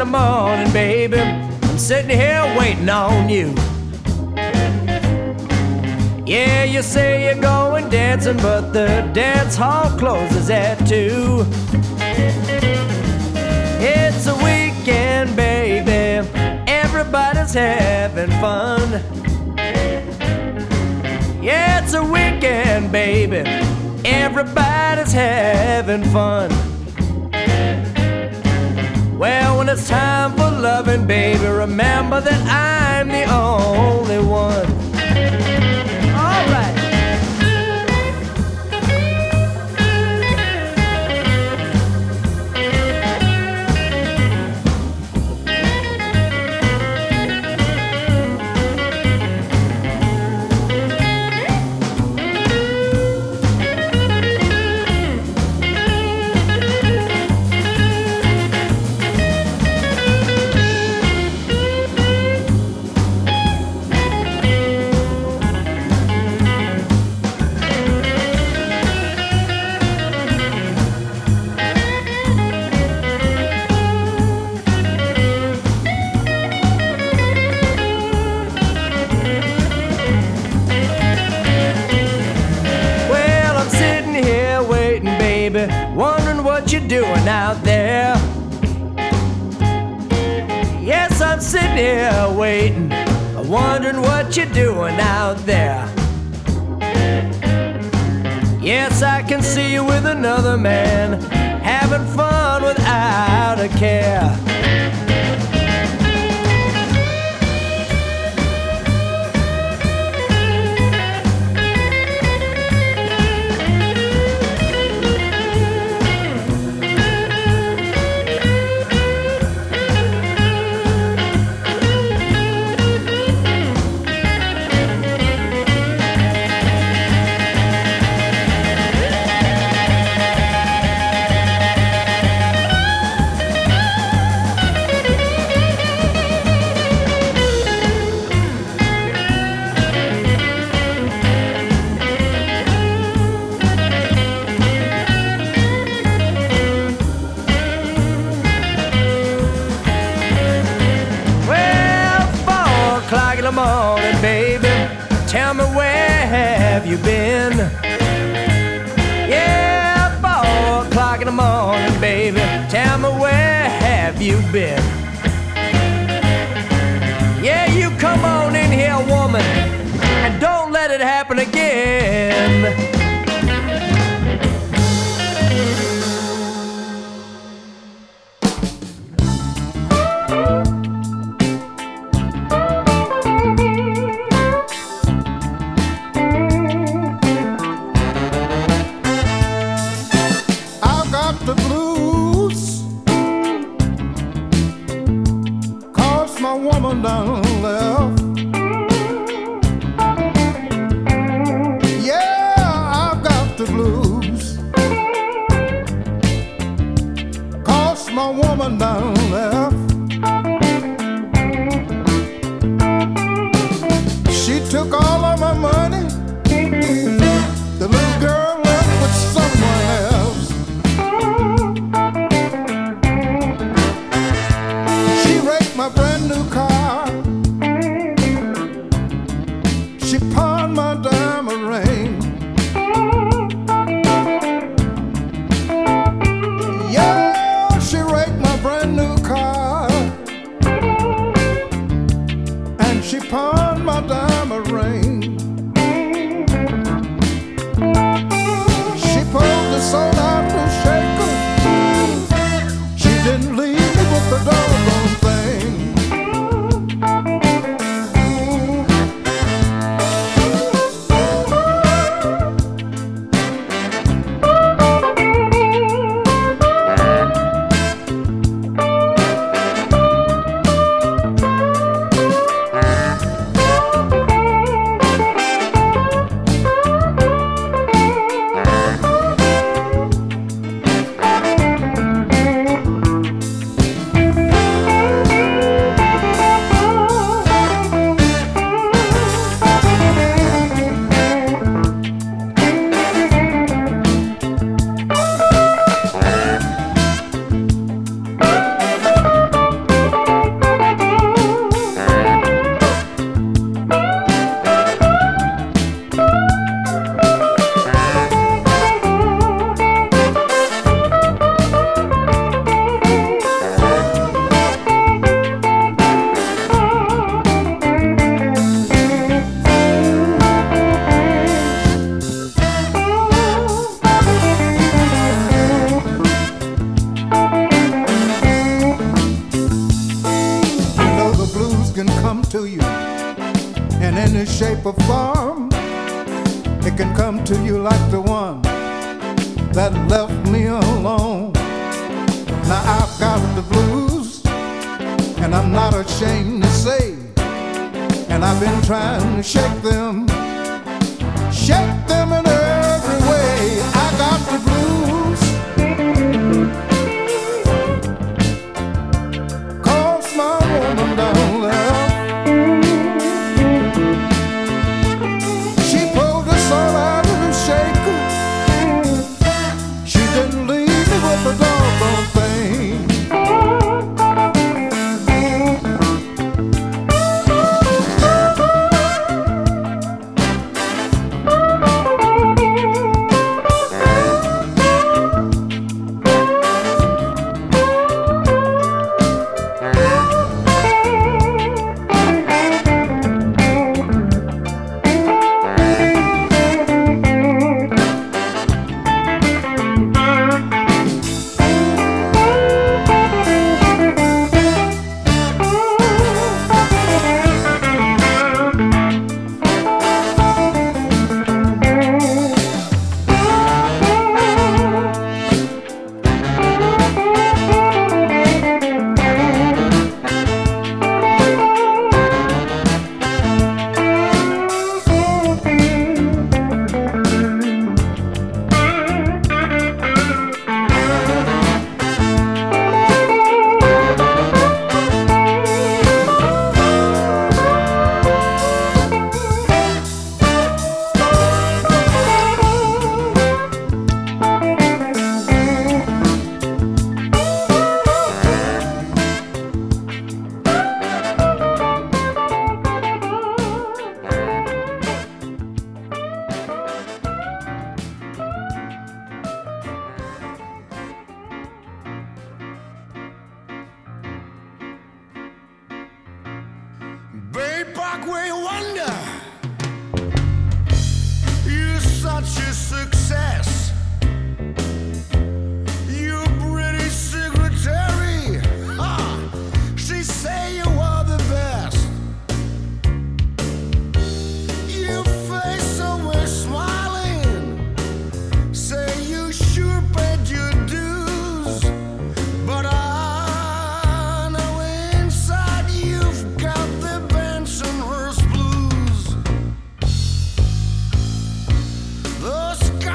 In the morning, baby, I'm sitting here waiting on you. Yeah, you say you're going dancing, but the dance hall closes at two. It's a weekend, baby, everybody's having fun. Yeah, it's a weekend, baby. Everybody's having fun. Well, when it's time for loving, baby, remember that I'm the only one.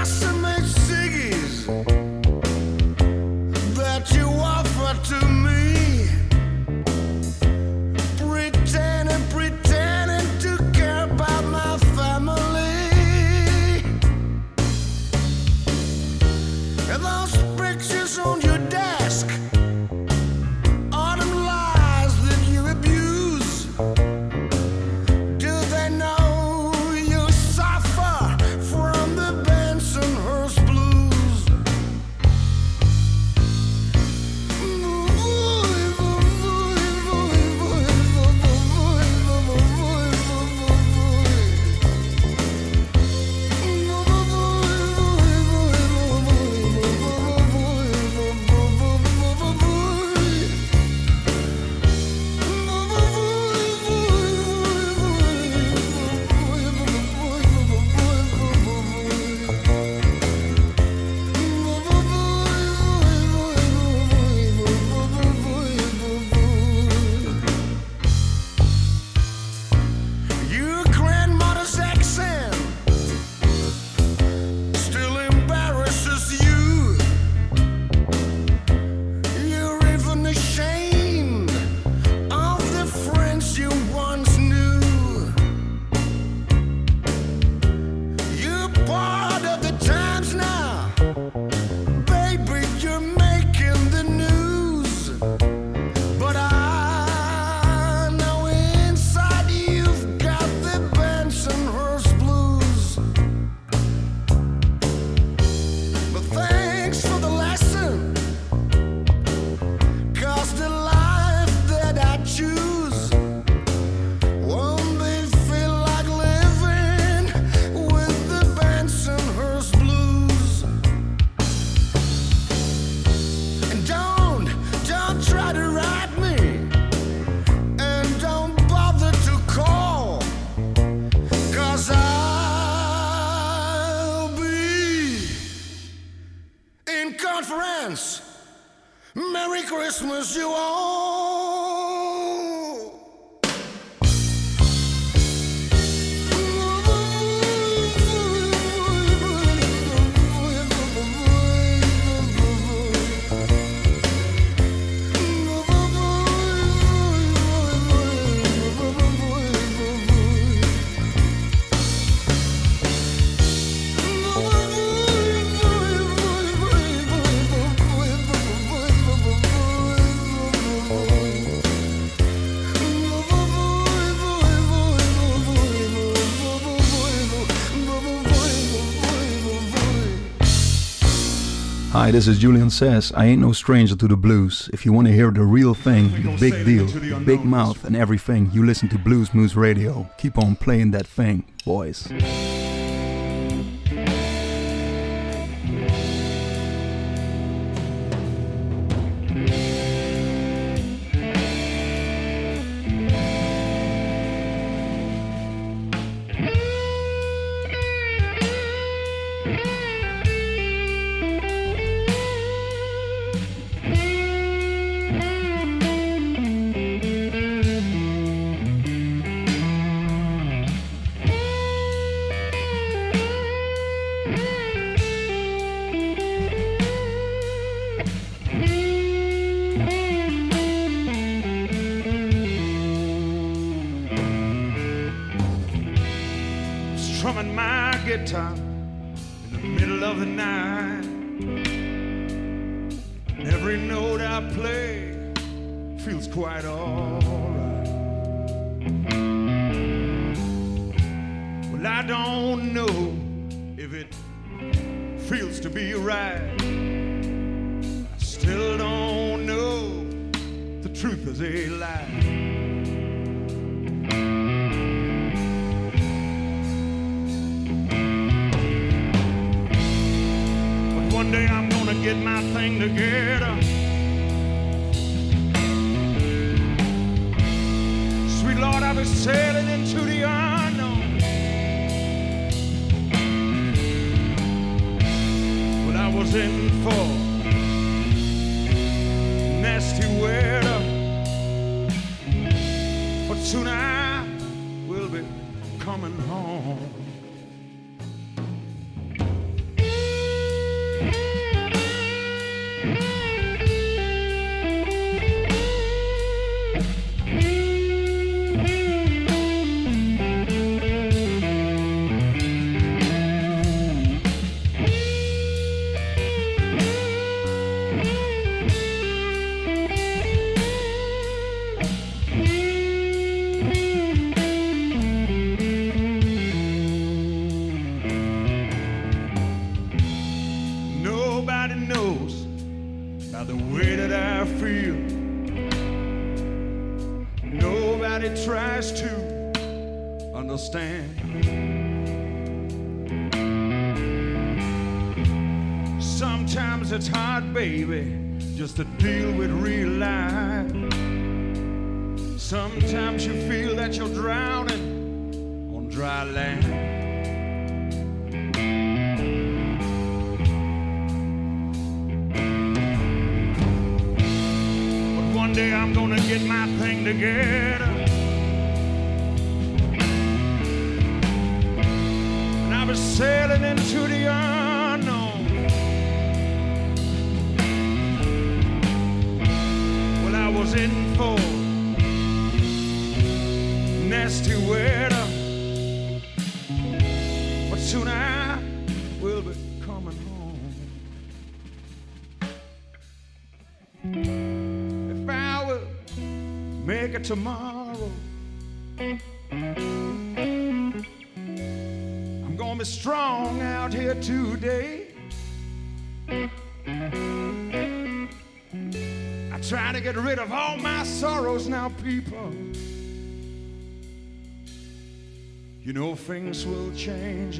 Custom ziggies. ciggies. Hi, this is Julian Sas. I ain't no stranger to the blues. If you want to hear the real thing, the big deal, the big mouth, and everything, you listen to Blues Moose Radio. Keep on playing that thing, boys. Guitar in the middle of the night. And every note I play feels quite alright. Well, I don't know if it feels to be right. I still don't know the truth is a lie. Sailing into the unknown. Well, I was in Nobody tries to understand. Sometimes it's hard, baby, just to deal with real life. Sometimes you feel that you're drowning on dry land. But one day I'm gonna get my thing together. Into the unknown. Well, I was in for nasty weather. But soon I will be coming home. If I will make it tomorrow, get rid of all my sorrows now, people. You know things will change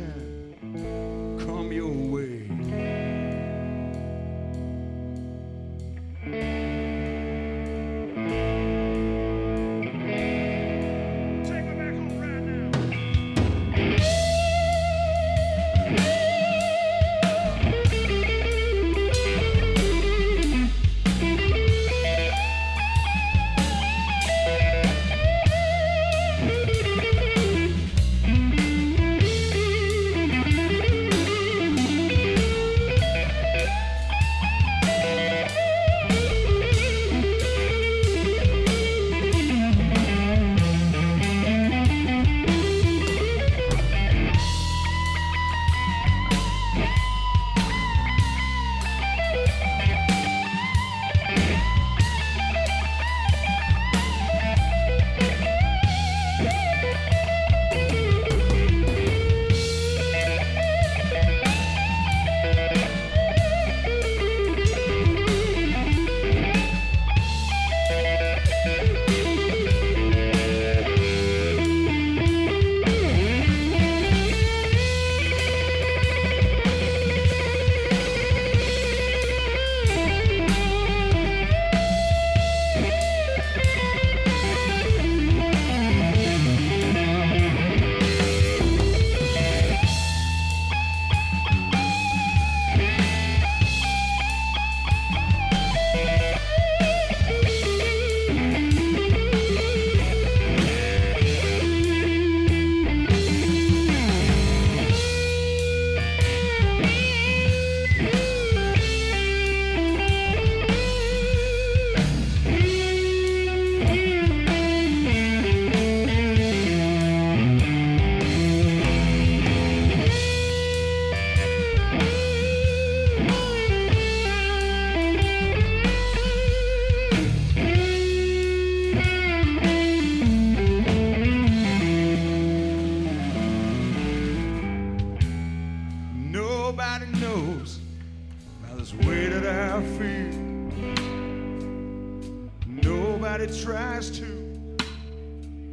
tries to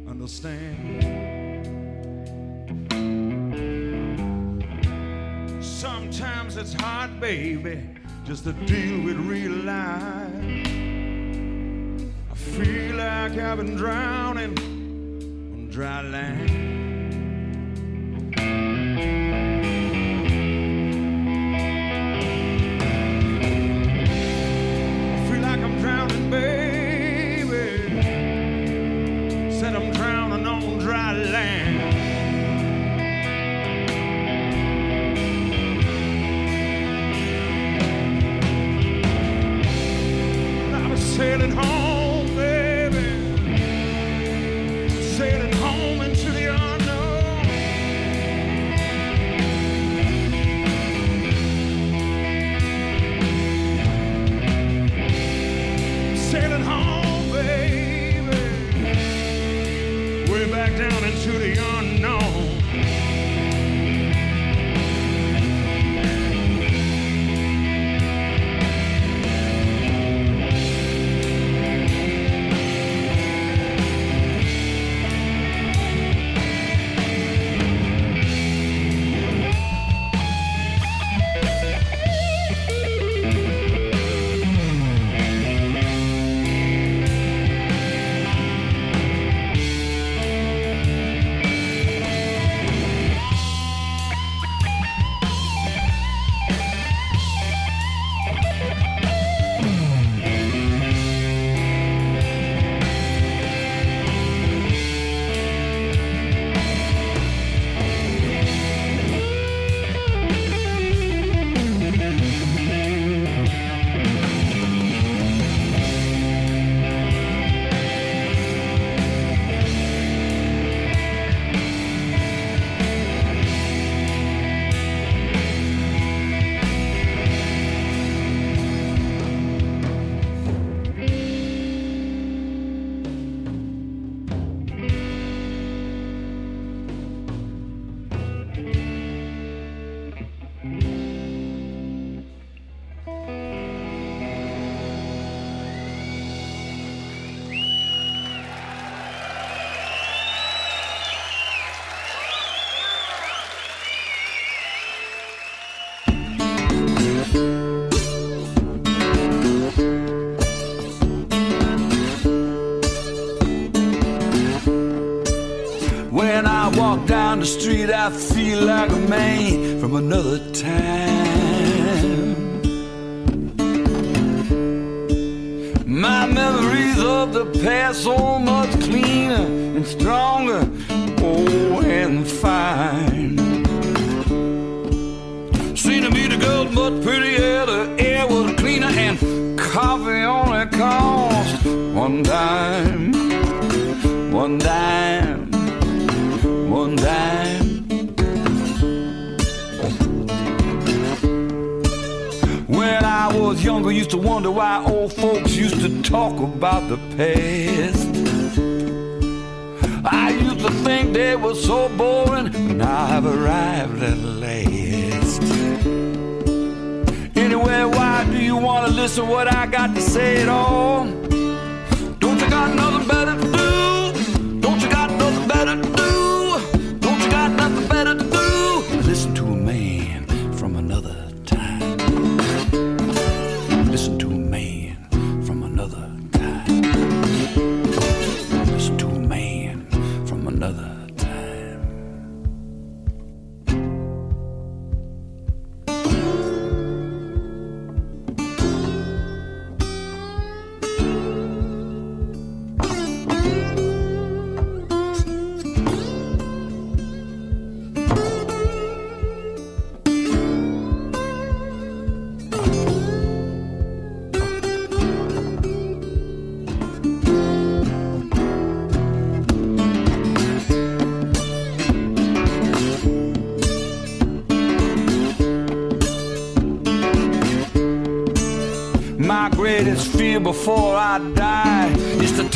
understand. Sometimes it's hard, baby, just to deal with real life. I feel like I've been drowning on dry land. The street, I feel like a man from another time. Wonder why old folks used to talk about the past. I used to think they were so boring, now I've arrived at last. Anyway, why do you want to listen what I got to say at all?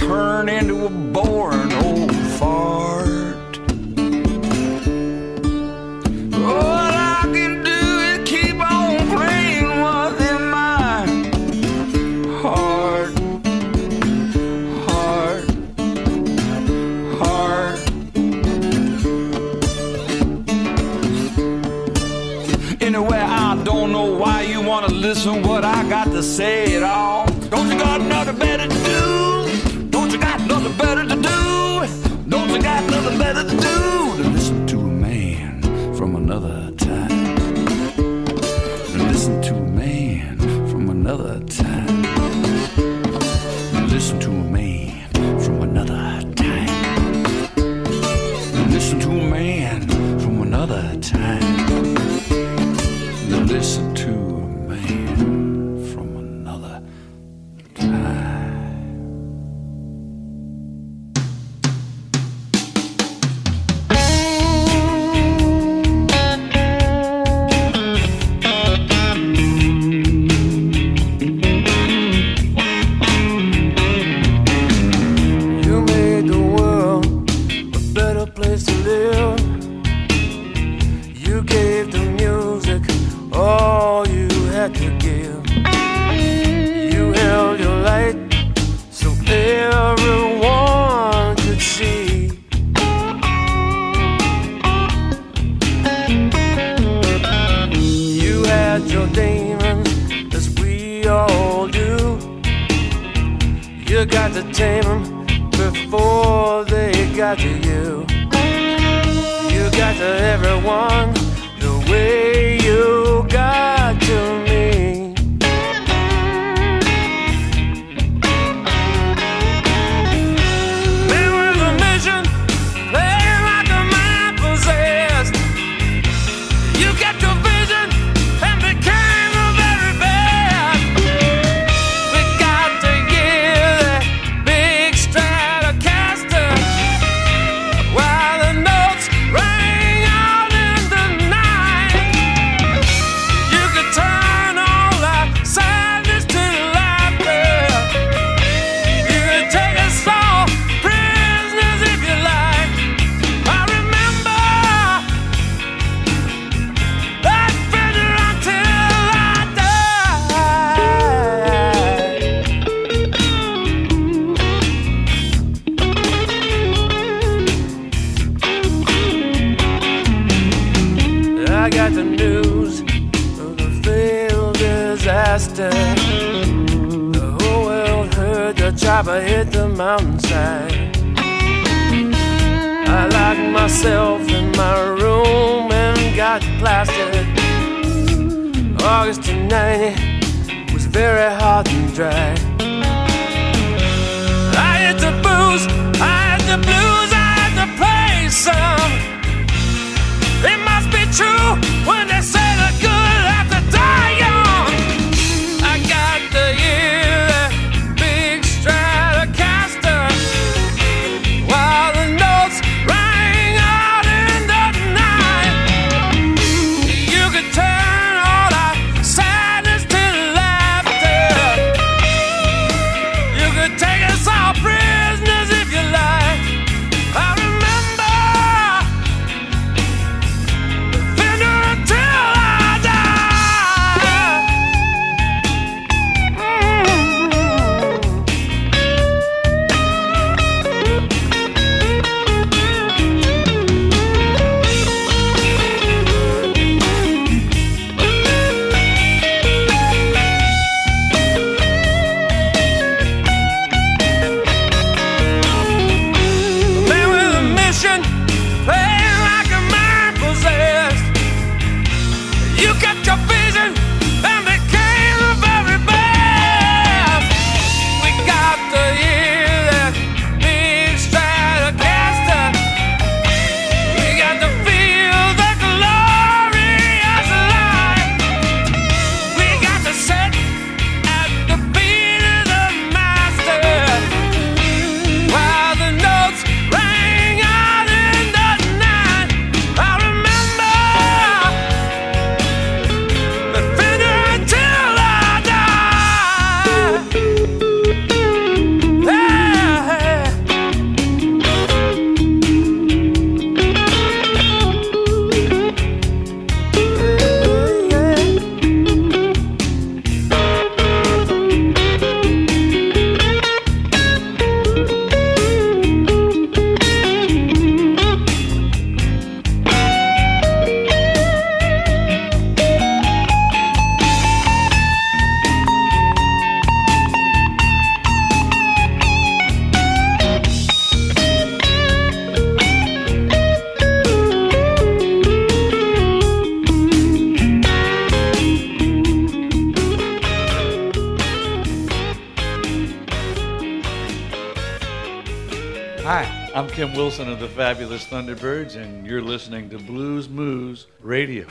Turn into a boring top, I hit the mountainside. I locked myself in my room and got plastered. August of 90 was very hot and dry. I hit the booze, I hit the blues, I had to play some. It must be true the Fabulous Thunderbirds, and you're listening to Blues Moose Radio.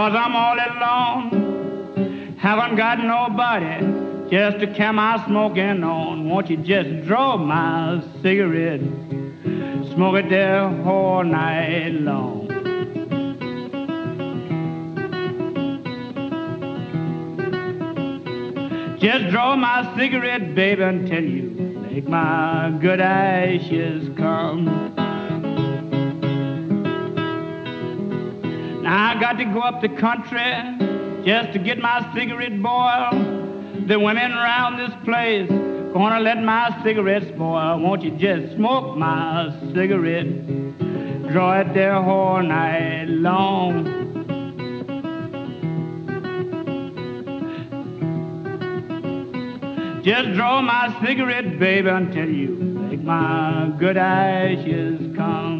Cause I'm all alone. Haven't got nobody just to carry my smoking on. Won't you just draw my cigarette? Smoke it there all night long. Just draw my cigarette, baby, until you make my good ashes come. I got to go up the country just to get my cigarette boiled. The women around this place gonna let my cigarette spoil. Won't you just smoke my cigarette? Draw it there all night long. Just draw my cigarette, baby, until you make my good ashes come.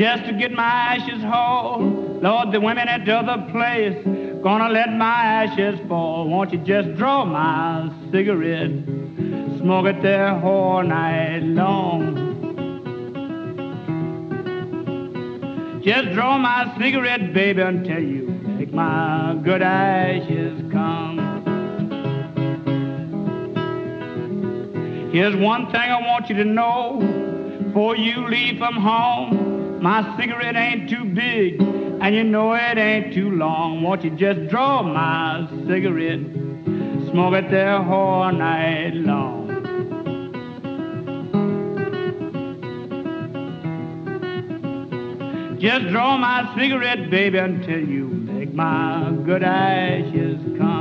Just to get my ashes whole. Lord, the women at the other place gonna let my ashes fall. Won't you just draw my cigarette, smoke it there all night long? Just draw my cigarette, baby, until you make my good ashes come. Here's one thing I want you to know. Before you leave from home, my cigarette ain't too big, and you know it ain't too long. Won't you just draw my cigarette, smoke it there all night long? Just draw my cigarette, baby, until you make my good ashes come.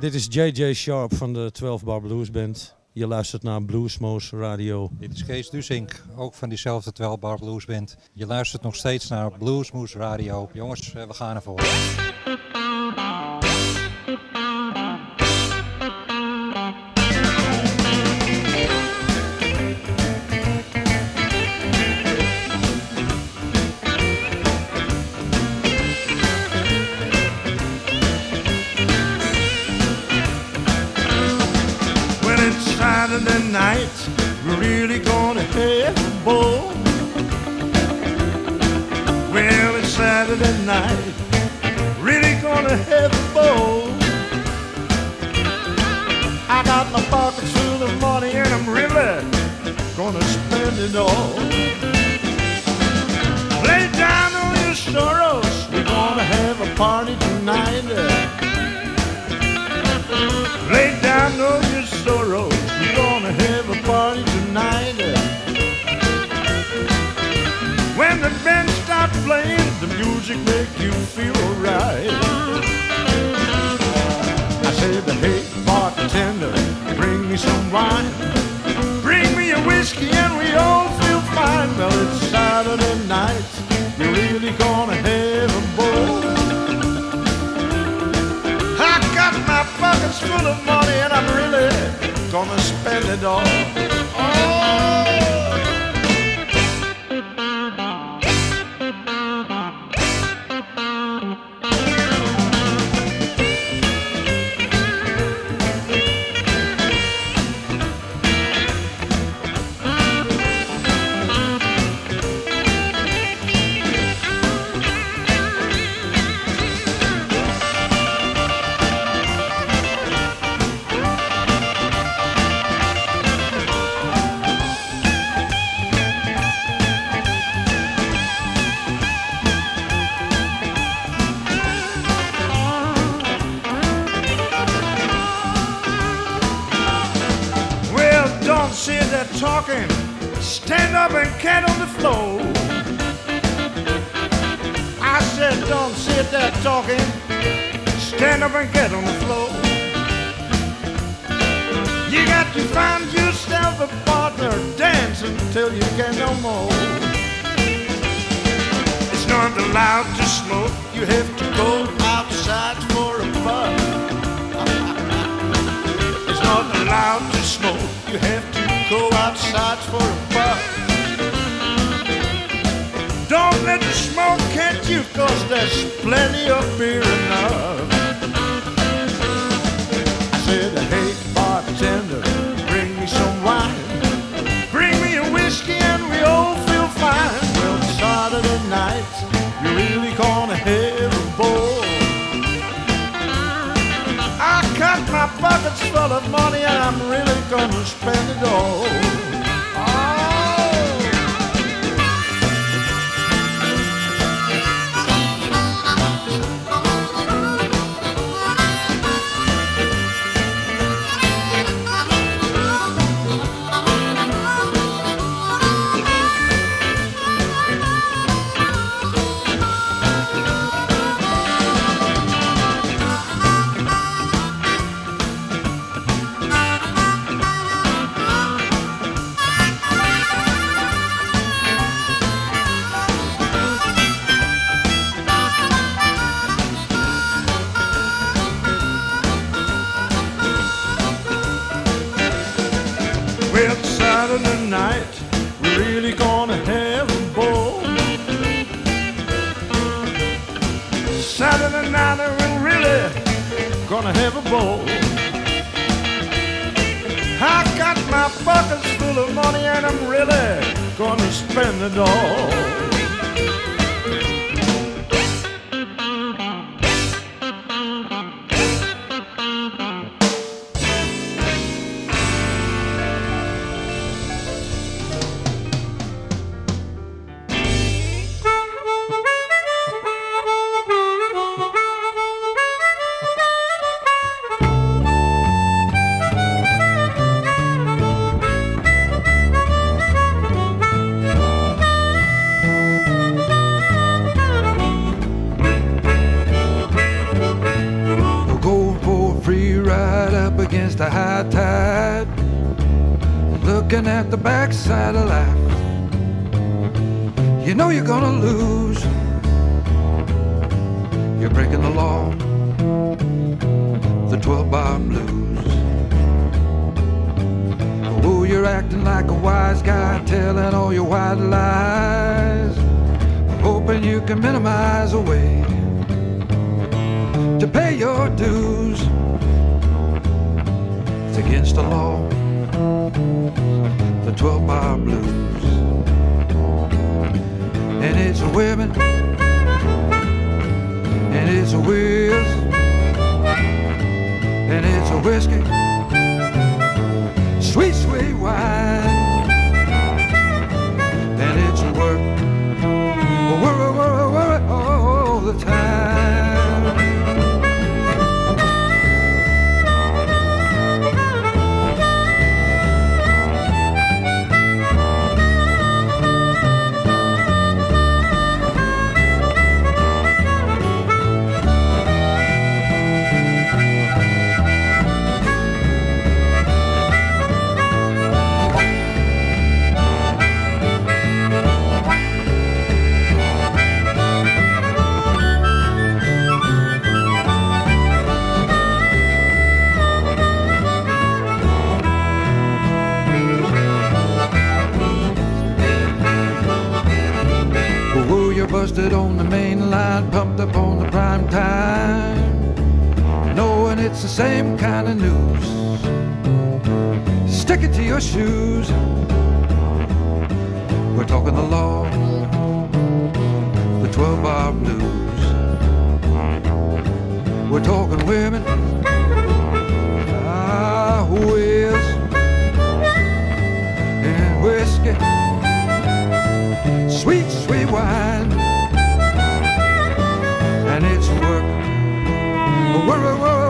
Dit is JJ Sharp van de 12 Bar Blues Band. Je luistert naar Bluesmoose Radio. Dit is Kees Dusink, ook van diezelfde 12 Bar Blues Band. Je luistert nog steeds naar Bluesmoose Radio. Jongens, eh, we gaan ervoor. Saturday night, really gonna have a ball. I got my pockets full of money and I'm really gonna spend it all. Lay down all your sorrows, we're gonna have a party tonight. Lay down all your sorrows. We're gonna have a party tonight. When the band starts playing, music make you feel alright. I said, hey bartender, bring me some wine. Bring me a whiskey and we all feel fine. Well, it's Saturday night. We're really gonna have a ball. I got my pockets full of money and I'm really gonna spend it all. our blues. And it's women, and it's a whiz, and it's a whiskey, sweet, sweet wine. prime time, knowing it's the same kind of news. Stick it to your shoes. We're talking the law, the 12 bar blues. We're talking women. Ah, whiz. And whiskey. Sweet, sweet wine. whoa, whoa.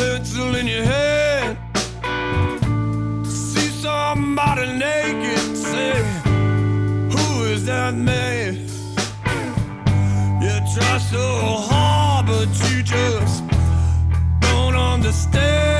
pencil in your head. See somebody naked, say, Who is that man? You try so hard, but you just don't understand.